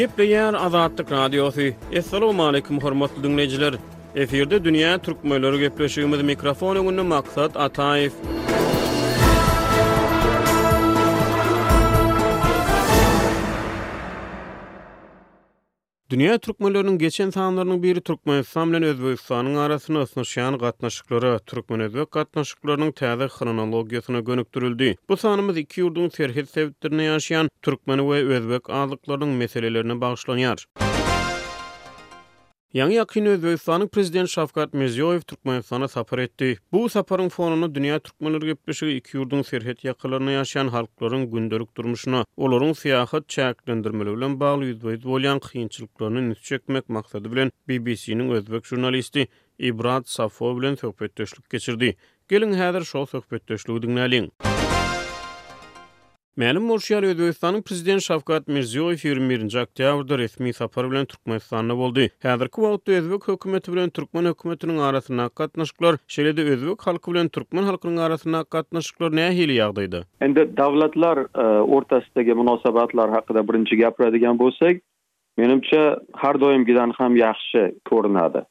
Gepleýär Azatlyk Radiosy. Assalamualaikum hormatly dinleýjiler. Efirde dünýä türkmenleri gepleşigimiz mikrofon öňünde maksat Ataýew. Dünýä türkmenleriniň geçen sanlarynyň biri Türkmenistan bilen Özbegistanyň arasynda ysnyşýan gatnaşyklara, türkmen-özbek gatnaşyklarynyň täze hronologiýasyna gönükdirildi. Bu sanymyz iki ýurduň serhet sebitlerinde ýaşaýan türkmen we özbek azlyklarynyň meselelerine bagyşlanýar. Ýaňy-ýakynda Özbegistanyň Prezidenti Şawkat Mirziýoýew Türkmenistana sapar etdi. Bu saparyň fonunda dünýä Türkmenler gepleşigi iki ýurduň serhet ýakalarynda ýaşaýan halklaryň gündelik durmuşyna, olaryň syýahat çäklendirmeleri bilen bagly ýüzbe-ýüz bolýan kynçylyklaryna ünsi çekmek maksady bilen BBC-niň özbek žurnalisti Ibrat Safo bilen söhbetdeşlik geçirdi. Geliň, häzir şo söhbetdeşligi diňläliň. Mälim bolşy ýaly, Özbegistanyň Prezidenti Şawkat Mirziýoýew ýigrimi birinji oktýabrda resmi sapar bilen Türkmenistanda boldy. Häzirki wagtda özbek hökümeti bilen türkmen hökümetiniň arasyndaky gatnaşyklar, şeýle-de özbek halky bilen türkmen halkynyň arasyndaky gatnaşyklar nähili ýagdaýda? Indi dawlatlar ortasdagi mynosabatlar hakda birinji gäpiradigan bolsak, Menimçe har doýum giden ham ýahşy körünade.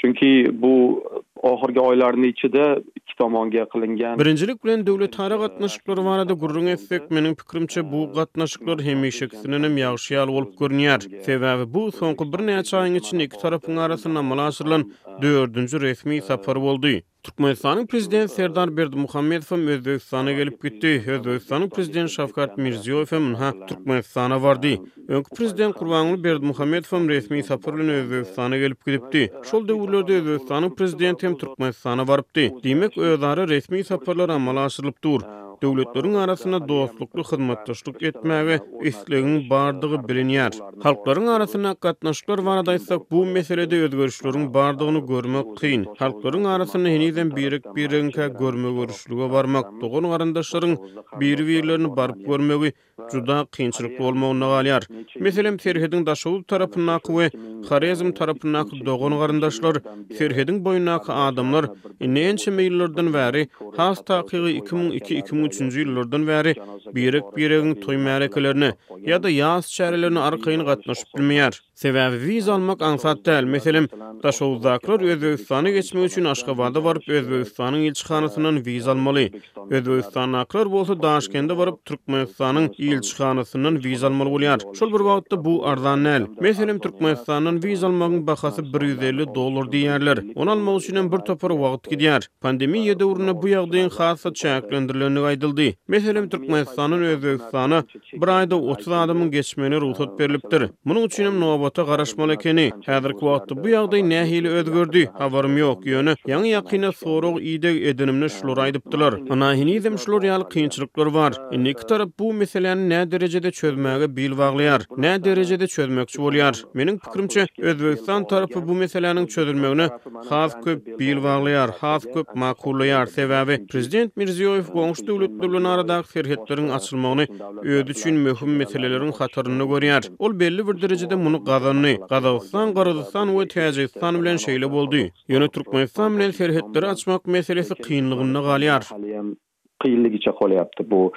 Çünki bu ohirgi oýlaryny içide iki tomoň ge kylynýan. Birinjilik bilen döwletara gatnaşyklary barada gürrüň etsek, meniň pikirimçe bu gatnaşyklar hemişekisindenem ýagşy ýaly bolup görünýär. Sebäbi bu soňky birnäçe aýyň içinde iki tarapyň arasynda amala aşyrylan dördünji resmi sapar boldy. Türkmenistanyň Prezidenti Serdar Berdimuhamedow hem Özbegistana gelip gitdi. Özbegistanyň Prezidenti Şawkat Mirziýoýew hem ynha Türkmenistana bardy. Öňki Prezident Gurbanguly Berdimuhamedow hem resmi sapar bilen Özbegistana gelip gidipdi. Şol döwürlerde Özbegistanyň Prezidenti hem Türkmenistana barypdy. Diýmek, özara resmi saparlar amala aşyrylyp dur. Döwletleriň arasynda dostlukly hyzmatdaşlyk etmäge islegiň bardygy bilinýär. Halklaryň arasyndaky gatnaşyklar barada aýtsak, bu meselede özgerişleriň bardygyny görmek kyn. Halklaryň arasynda henizem birek-biregiňkä görme-görüşlige barmak, dogan-garyndaşlaryň biri-birlerini baryp görmegi juda kynçylykly bolmagynda galýar. Meselem, serhediň Daşoguz tarapyndaky we Horezm tarapyndaky dogan-garyndaşlar, serhediň boýundaky adamlar indi ençeme ýyllardan bäri, has takygy iki müň iki, iki müň üçünji ýyllardan bäri birek-biregiň toý-märekelerine ýa-da ýas çärelerine arkaýyn gatnaşyp bilmeýär. Sebäbi wiza almak aňsat däl. Meselem, Daşoguzdakylar Özbegistana geçmek üçin Aşgabada baryp, Özbegistanyň ilçihanasyndan wiza almaly. Özbegistandakylar bolsa Daşkende baryp, Türkmenistanyň ilçihanasyndan wiza almaly bolýar. Şol bir wagtda bu arzan däl. Meselem, Türkmenistandan wiza almagyň bahasy bir ýüz elli dollar diýýärler. Ony almak üçinem bir topar wagt gidýär. Pandemiýa döwründe bu ýagdaýyň has-da çäklendirilendigi aýdyldy. Meselem, Türkmenistandan Özbegistana Bir aýda otuz adamyň geçmegine rugsat berlipdir. Munuň üçin hem nobata garaşmaly ekeni. Häzirki wagtda bu ýagdaý nähili özgerdi, habarym ýok, ýöne ýaňy-ýakynda sorag-ideg edenimde şulary aýdypdylar. Ynha, henizem şular ýaly kynçylyklar bar. Indi iki tarap bu meseläni näderejede çözmäge bil baglaýar, näderejede çözmekçi bolýar. Meniň pikirimçe, Özbegistan tarapy bu meseläniň çözülmegine has köp bil baglaýar, has köp makullaýar, sebäbi prezident Mirziýoýew goňşy döwletler bilen aradaky serhetleriň açylmagyny özi üçin möhüm meseleleriň hatarynda görýär. Ol belli bir derejede muny gazandy. Gazagystan, Gyrgyzystan we Täjigistan bilen şeýle boldy. Ýöne Türkmenistan bilen serhetleri açmak meselesi kynlygynda galýar. Kylly giçek bolýapdy bu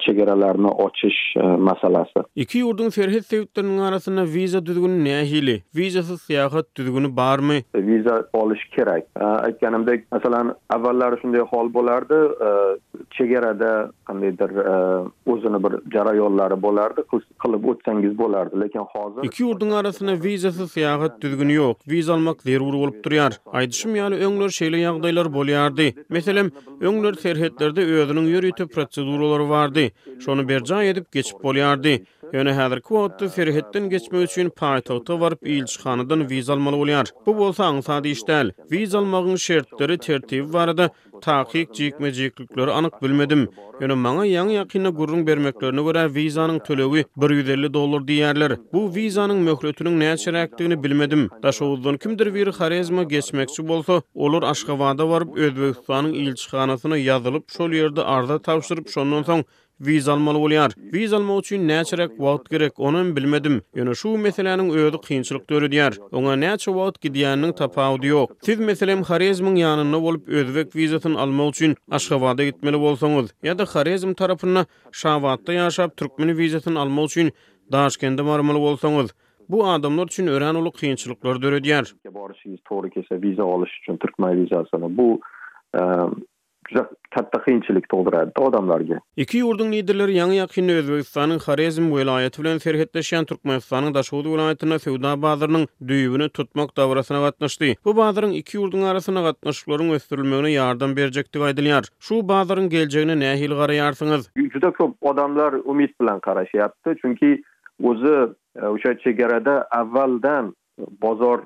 çegeralaryna oçyş masalasy. Iki ýurduň serhet sebitleriniň arasynda wiza düzgüni nähili? Wizasyz syýahat düzgüni barmy? Wiza bolyş kerek. Aýtganymda, masalan, awallary şunday hol bolardy, çegerada gandydyr uzyny bir jara ýollary bolardy, kylyp otsaňyz bolardy, lekin hozir. Iki ýurduň arasynda wizasyz syýahat düzgüni ýok, wiza almak zerur bolup durýar. Aýdyşym ýaly, öňler şeýle ýagdaýlar bolýardy. Meselem, Öňler serhetlerde özüniň ýörite proseduralary bardy, şony berjaý edip geçip bolýardy. Ýöne häzirki wagtda serhetden geçmek üçin paýtagta baryp ilçihanadan wiza almaly bolýar. Bu bolsa aňsat iş däl. Wiza almagyň şertleri, tertibi barada takyk jikme-jiklikleri anyk bilmedim. Ýöne maňa ýaňy-ýakynda gürrüň bermeklerine görä wizanyň tölegi bir ýüz elli dollar diýýärler. Bu wizanyň möhletiniň näçeräkdigini bilmedim. Daşoguzdan kimdir biri Horezme geçmekçi bolsa, Olar Aşgabada baryp, Özbegistanyň ilçihanasyna ýazylyp, şol ýerde arza tabşyryp, şondan soň wiza almaly bolýar. Wiza almak üçin näçeräk wagt gerek, onam bilmedim. Ýöne şu meseläniň özi kynçylyk döredýär. Oňa näçe wagt gidýäniniň tapawudy ýok. Siz, meselem, Horezmiň ýanynda bolup, özbek wizasyn almak üçin Aşgabada gitmeli bolsaňyz, ýa-da Horezm tarapynda, Şabatda ýaşap, türkmen wizasyn almak üçin Daşkende barmaly bolsaňyz, Bu adamlar üçin örän uly kynçylyklary döredýär. Türkiýe borçsuz Torikese wiza alyş üçin Türkmaý wizasyny bu juda katta kynçylyk tugdyrýar bu adamlarga. Iki ýurduň liderleri ýaňy-ýakynda Özbegistanyň Horezm welaýaty bilen serhetleşýän Türkmenistanyň Daşoguz welaýatynda söwda bazarynyň düýbüni tutmak dabarasyna gatnaşdy. Bu bazaryň iki ýurduň arasynda gatnaşyklaryň ösdürilmegine ýardam berjekdigi aýdylýar. Şu bazaryň geljegine nähili garaýarsyňyz? Juda köp adamlar umyt bilen garaşýardy, çünki Ozi şo çegerede awwaldan bozor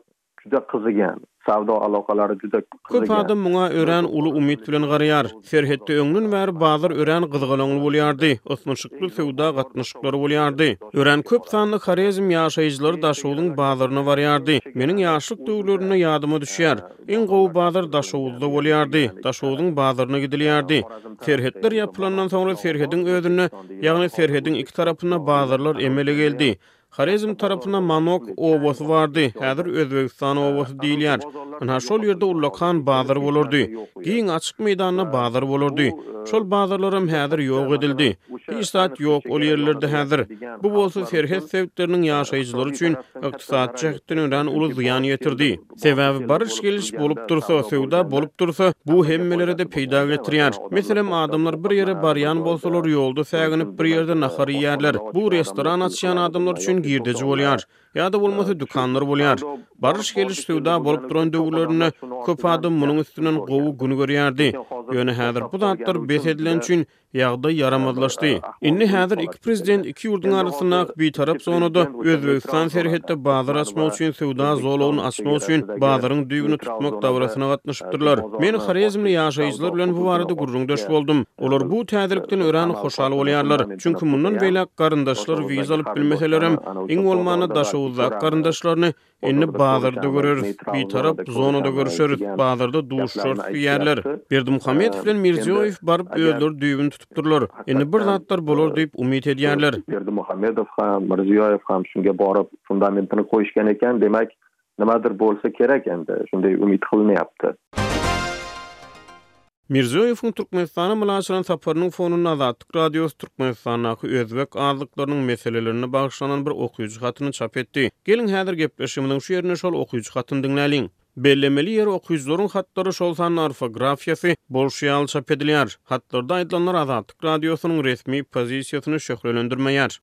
juda kyzygýan. Sawda alokalary juda kyzygýan. Köp adam muňa örän uly umyt bilen garaýar. Serhetde öňden bäri bazar örän gyzgalaňly bolýardy, ysnyşykly söwda gatnaşyklary bolýardy. Örän köp sanly Horezm ýaşaýjylary Daşoguzyň bazaryna barýardy. Meniň ýaşlyk döwürlerimde ýadyma düşýär. Iň gowy bazar Daşoguzda bolýardy. Daşoguzyň bazaryna gidilýärdi. Serhetler ýapylandan soňra serhediň özünde, ýagny serhediň iki tarapynda bazarlar emele geldi. Horezm tarapynda Manok obasy bardy, häzir Özbegistan obasy diýilýär. Ynha, şol ýerde ullakan bazar bolardy. Giň açyk meýdanda bazar bolardy. Şol bazarlaram häzir ýok edildi. Hiç zat ýok ol ýerlerde häzir. Bu bolsa serhet sebitleriniň ýaşaýjylary üçin ykdysady jähtden örän uly zyýan ýetirdi. Sebäbi baryş-geliş bolup dursa, söwda bolup dursa, bu hemmelere-de peýda getirýär. Meselem, adamlar bir ýere barýan bolsalar, ýolda säginip, bir ýerde nahar iýýärler. Bu restoran açýan adamlar üçin girdeji bolýar. Ýa-da bolmasa dükanlar bolýar. Baryş-geliş, söwda bolup duran döwürlerinde köp adam munuň üstünden gowy gün görýärdi. Ýöne häzir bu zatlar bes edilen üçin, Ýagdaý ýaramazlaşdy. Indi häzir iki prezident iki ýurduň arasyndaky bitarap zonada Özbegistan serhetde bazar açmak üçin söwda zolagyny açmak üçin bazaryň düýbüni tutmak dabarasyna gatnaşypdyrlar. Men horezmli ýaşaýjylar bilen bu barada gürrüňdeş boldum. Olar bu täzelikden örän hoşal bolýarlar. Çünki mundan beýläk garyndaşlar wiza alyp bilmeselerem, iň bolmanda Daşoguzdaky garyndaşlaryny Indi bazarda göreris, bitarap zonada görüşeris, bazarda duşuşarys diýýärler. Berdimuhamedow bilen Mirziýoýew baryp özleri düýbüni tutupdyrlar. Indi bir zatlar bolar diýip umyt edýärler. Berdimuhamedow hem, Mirziýoýew hem şunga baryp fundamentini goýuşgan eken, demek, nimedir bolsa gerek indi, şunday umyt gylynýapdy. Mirziýoýewiň Türkmenistana mylaçaran saparynyň fonunda Azatlyk Radiosy Türkmenistandaky özbek azlyklarynyň meselelerine bagyşlanan bir okyjy hatyny çap etdi. Geliň, häzir gepleşigimiziň şu ýerinde şol okyjy hatyny diňläliň. Bellemeli ýeri, okyjylaryň hatlary, şol sanda orfografiýasy, bolşy ýaly çap edilýär. Hatlarda aýdylanlar Azatlyk Radiosynyň resmi pozisiýasyny şöhlelendirmeýär.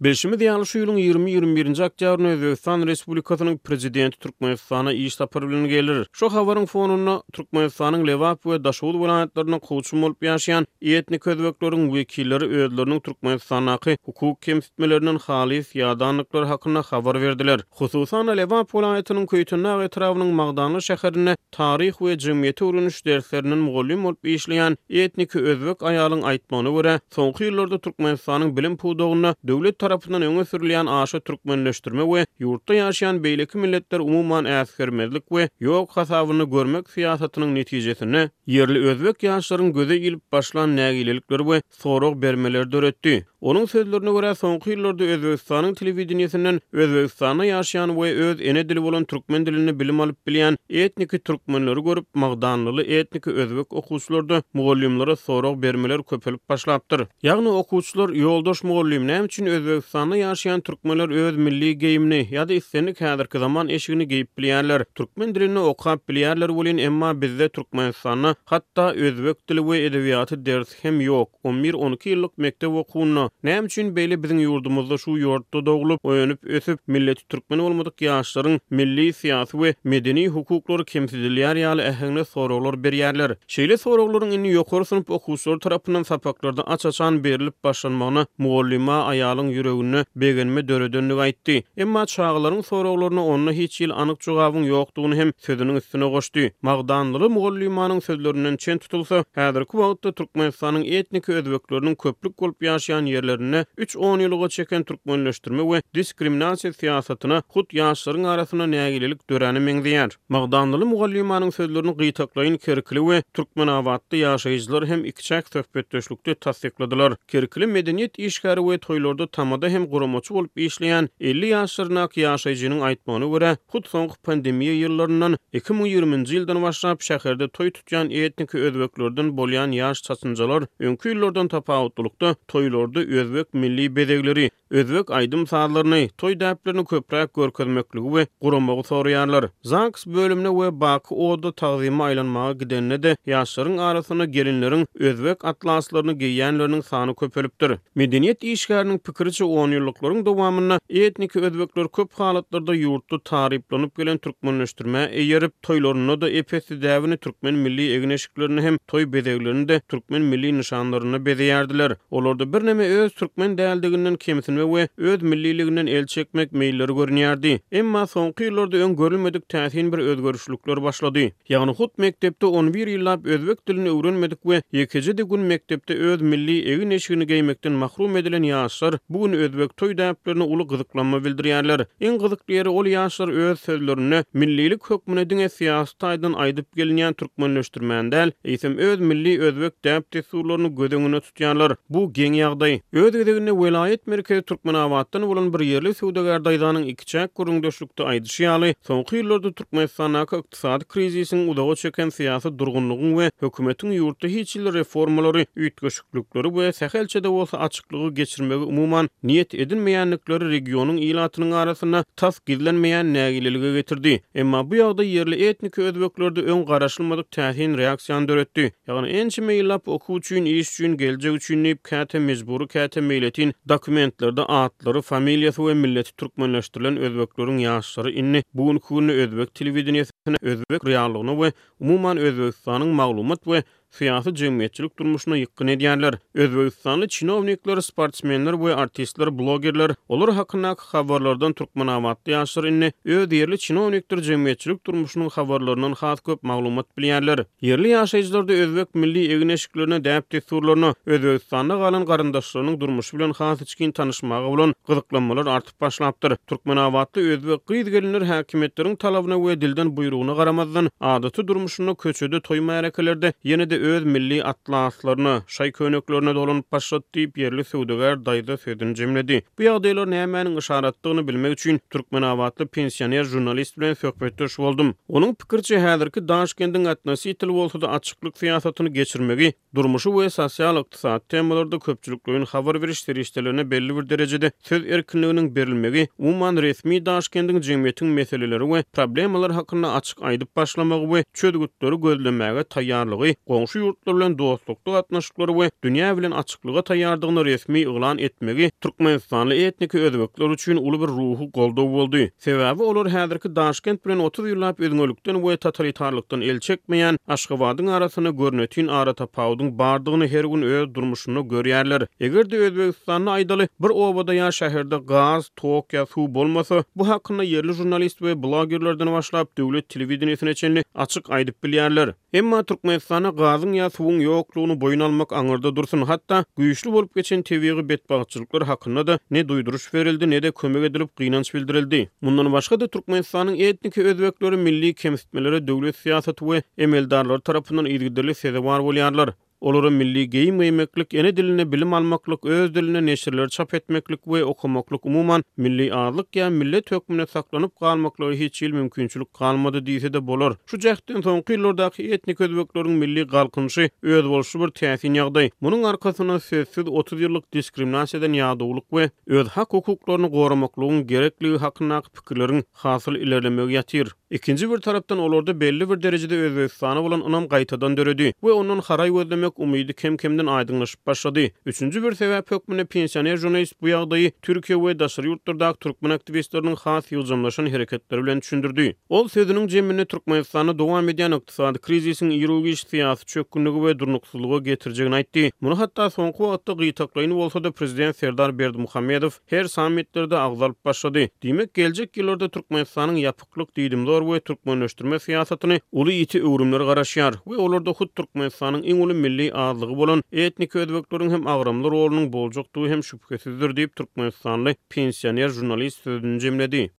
Bilşimiz ýaly, şu ýylyň ýigrimi, ýigrimi birinji oktýabrynda Özbegistan Respublikasynyň Prezidenti Türkmenistana iş sapary bilen geler. Şu habaryň fonunda, Türkmenistanyň Lebap we Daşoguz welaýatlarynda kowçum bolup ýaşaýan etnik özbekleriň wekilleri özleriniň Türkmenistandaky hukuk kemsitmelerinden halys ýadandyklary hakynda habar berdiler. Hususan-da, Lebap welaýatynyň Köýtendag etrabynyň Magdanly şäherinde, Taryh we jemgyýeti öwreniş derslerinden mugallym bolup işleýän etniki özbek aýalyň aýtmagyna görä, soňky ýyllarda Türkmenistanyň bilim pudagynda döwlet tarapyndan öňe sürülýän aşa türkmenleşdirme we ýurtda ýaşaýan beýleki milletleri umuman äsgermezlik we ýok hasabynda görmek syýasatynyň netijesinde, ýerli özbek ýaşlaryň göze ilip başlan nägilelikleri we sorag bermeleri döretdi. Onuň sözlerine görä, soňky ýyllarda Özbegistanyň telewideniýesinden Özbegistanda ýaşaýan we öz ene dili bolan türkmen dilinde bilim alyp bilýän etniki türkmenleri görüp, magdanlyly etniki özbek okuwçylarda mugallymlara sorag bermeler köpelip başlapdyr. Ýagny okuwçylar, Ýoldaş mugallym, näme üçin Özbegistanda ýaşaýan türkmenler öz milli geýimini, ýa-da islendik häzirki zaman eşigini geýip bilýärler, türkmen dilinde okap bilýärler welin, emma bizde Türkmenistanda hatda özbek dili we edebiýaty ders gerek hem ýok. On bir, on iki ýyllyk mekdep okuwynda näme üçin beýle biziň ýurdumyzda şu ýortda doglup, oýanyp ösüp, milleti türkmen bolmadyk ýaşlaryň milli, syýasy we medeni hukuklary kemsidilýär ýaly äheňde soraglar berýärler. Şeýle soraglaryň indi ýokary synp okuwçylary tarapyndan sapaklarda aç-açan berlip başlanmagyna mugallyma aýalyň ýüreginde begenme döredendigi aýtdy. Emma çagalaryň soraglaryna onda hiç hili anyk jogabyň ýokdugyny hem sözüniň üstüne goşdy. Magdanlyly mugallymanyň sözlerinden çen tutulsa, häzirki wagtda Türkmenistanyň etniki özbekleriniň köplük bolup ýaşaýan ýerlerinde üç onýyllyga çeken türkmenleşdirme we diskriminasiýa syýasatyna hut ýaşlaryň arasynda nägilelik döräne meňzeýär. Magdanlyly mugallymanyň sözlerini gytaklaýyn kerkili we türkmenabatly ýaşaýjylar hem ikiçäk söhbetdeşlikde tassykladylar. Kerkili medeniýet işgäri we toýlarda tamada hem guramaçy bolup işleýän elli ýaşlaryndaky ýaşaýjynyň aýtmagyna görä, hut soňky pandemiýa ýyllaryndan iki müň ýigriminji ýyldan başlap şäherde toý tutýan etniki özbeklerden bolýan ýaş çatynjalar öňki ýyllardan tapawutlylykda toýlarda özbek milli bezegleri, Özbek aýdym-sazlaryny, toý däplerini köpräk görkezmekligi we guramagy soraýarlar. ZAGS bölümine we Baky oda tagzyma aýlanmaga gidende-de, ýaşlaryň arasynda gelinleriň özbek atlaslaryny geýýänleriniň sany köpelipdir. Medeniýet işgäriniň pikiriçe, onýyllyklaryň dowamynda etniki özbekler köp halatlarda ýurtda taryplanyp gelen türkmenleşdirmä eýerip, toýlarynda-da epesli däbini türkmen milli egin-eşiklerini hem toý bezeglerini-de türkmen milli nyşanlaryny bezeýärdiler. Olarda birneme öz türkmen däldiginden kemsinme we öz milliliginden el çekmek meýilleri görünýärdi. Emma soňky ýyllarda öň görülmedik täsin bir özgerişlikler başlady. Ýagny hut mekdepde on bir ýyllap özbek dilini öwrenmedik we ýekeje-de gün mekdepde öz milli egin-eşigini geýmekden mahrum edilen ýaşlar bu gün özbek toý däplerine uly gyzyklanma bildirýärler. Iň gyzykly ýeri, ol ýaşlar öz sözlerinde millilik hökmüne diňe syýasy taýdan aýdyp gelinýän türkmenleşdirmäni däl, eýsem, öz milli özbek däp-dessurlaryny göz öňünde tutýarlar. Bu geň ýagdaý. Öz gezeginde welaýat merkezi Türkmenabatdan bolan bir ýerli söwdagär daýzanyň ikiçäk gürrüňdeşlikde aýdyşy ýaly, soňky ýyllarda Türkmenistandaky ykdysady krizisiň, uzaga çeken syýasy durgunlygyň we hökümetiň ýurtda hiç hili reformalary, üýtgeşiklikleri we sähelçe-de bolsa açyklygy geçirmegi umuman niýet edinmeýändikleri regionyň ilatynyň arasynda tas gizlenmeýän nägilelige getirdi. Emma bu ýagdaý ýerli etniki özbeklerde öň garaşylmadyk täsin reaksiýany döretdi. Ýagny ençeme ýyllap okuw üçin, iş üçin, geljek üçin diýip, käte mejbury, käte meýletin dokumentlerde atlary, familiýasy we milleti türkmenleşdirilen özbekleriň ýaşlary indi bu günki günde özbek telewideniýesine, özbek reallygyna we umuman Özbegistanyň maglumat we syýasy-jemgyýetçilik durmuşyna ýykgyn edýärler. Özbegistanly çinownikler, sportsmenler we artistler, blogerler, olar hakyndaky habarlardan türkmenabatly ýaşlar indi öz ýerli çinownikdir jemgyýetçilik durmuşynyň habarlaryndan has köp maglumat bilýärler. Ýerli ýaşaýjylarda özbek milli egin-eşiklerine, däp-dessurlaryna, Özbegistanda galan garyndaşlarynyň durmuşy bilen has içgin tanyşmaga bolan gyzyklanmalar artyp başlapdyr. Türkmenabatly özbek gyz-gelinler häkimiýetleriň talabyna we dilden buýrugyna garamazdan, adaty durmuşynda köçede, toý-märekelerde ýene-de öz milli atlaslaryna, şaý köýneklerine dolanyp başlady, diýip, ýerli söwdagär daýza sözüni jemledi. Bu ýagdaýlar nämäniň yşaratdygyny bilmek üçin, türkmenabatly pensioner žurnalist bilen söhbetdeş boldum. Onuň pikiriçe, häzirki Daşkendiň atnositel bolsa-da açyklyk syýasatyny geçirmegi, durmuşy we sosial-ykdysady temalarda köpçülikleýin habar beriş serişdelerine belli bir derejede söz erkinliginiň berilmegi, umuman, resmi Daşkendiň jemgyýetiň meseleleri we problemalary hakynda açyk aýdyp başlamagy we çözgütleri gözlemäge taýýarlygy, goňşy ýurtlar bilen dostlukly gatnaşyklary we dünýä bilen açyklyga taýýardygyny resmi yglan etmegi türkmenistanly etniki özbekler üçin uly bir ruhy goldaw boldy. Sebäbi olar häzirki Daşkent bilen otuz ýyllap özňelikden we totalitarlykdan el çekmeýän Aşgabadyň arasynda görnetin aratapawudyň bardygyny her gün öz durmuşynda görýärler. Eger-de Özbegistanda, aýdaly, bir obada ýa şäherde gaz, tok ýa suw bolmasa, bu hakynda ýerli žurnalist we blogerlerden başlap döwlet telewideniýesine çenli açyk aýdyp bilýärler. Emma Türkmenistana gazyň ýa suwuň ýoklugyny boýun almak aňyrda dursun, hatda güýçli bolup geçen tebigy betbagtçylyklar hakynda-da ne duýduryş berildi, ne-de kömek edilip gynanç bildirildi. Mundan başga-da Türkmenistanyň etniki özbekleri milli kemsitmelere döwlet syýasaty we emeldarlary tarapyndan yzygiderli sezewar bolýarlar. Olara milli geýim geýmeklik, ene dilinde bilim almaklyk, öz dilinde neşirleri çap etmeklik we okamaklyk, umuman, milli azlyk ýa millet hökmünde saklanyp galmaklyga hiç hili mümkinçilik galmady diýse-de bolar. Şu jähtden soňky ýyllardaky etnik özbekleriň milli galkynyşy özboluşly bir täsin ýagdaý. Munuň arkasynda, sözsüz, otuz ýyllyk diskriminasiýadan ýadawlyk we öz hak-hukuklaryny goramaklygyň gerekligi hakyndaky pikirleriň hasyl ilerlemegi ýatyr. Ikinji bir tarapdan olarda belli bir derejede Özbegistana bolan ynam gaýtadan döredi we ondan haraý gözlemek umydy kem-kemden aýdyňlaşyp başlady. Üçünji bir sebäp hökmünde pensioner žurnalist bu ýagdaýy Türkiýe we daşary ýurtlardaky türkmen aktiwistleriniň has ýygjamlaşan hereketleri bilen düşündirdi. Ol sözüniň jeminde Türkmenistanda dowam edýän ykdysady krizisiň iru-giç syýasy çökgünlige we durnuksyzlyga getirjegini aýtdy. Muny hatda soňky wagtda gytaklaýyn bolsa-da prezident Serdar Berdimuhamedow, Her sammitlerde agzalyp başlady. Diýmek, geljek ýyllarda Türkmenistanyň ýapyklyk, diýdimzor we türkmenleşdirme syýasatyny uly ýiti öwrümler garaşýar we olarda hut Türkmenistanyň iň uly milli azlygy bolan etniki özbekleriň hem agramly rolunyň boljakdygy hem şübhesizdir diýip, türkmenistanly pensioner žurnalist sözüni jemledi.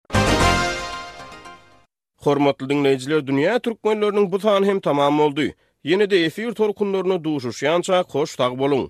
Hormatly diňleýjiler, dünýä türkmenleriniň bu sany hem tamam boldy. Ýene-de efir tolkunlaryna duşuşýançak hoş sag boluň!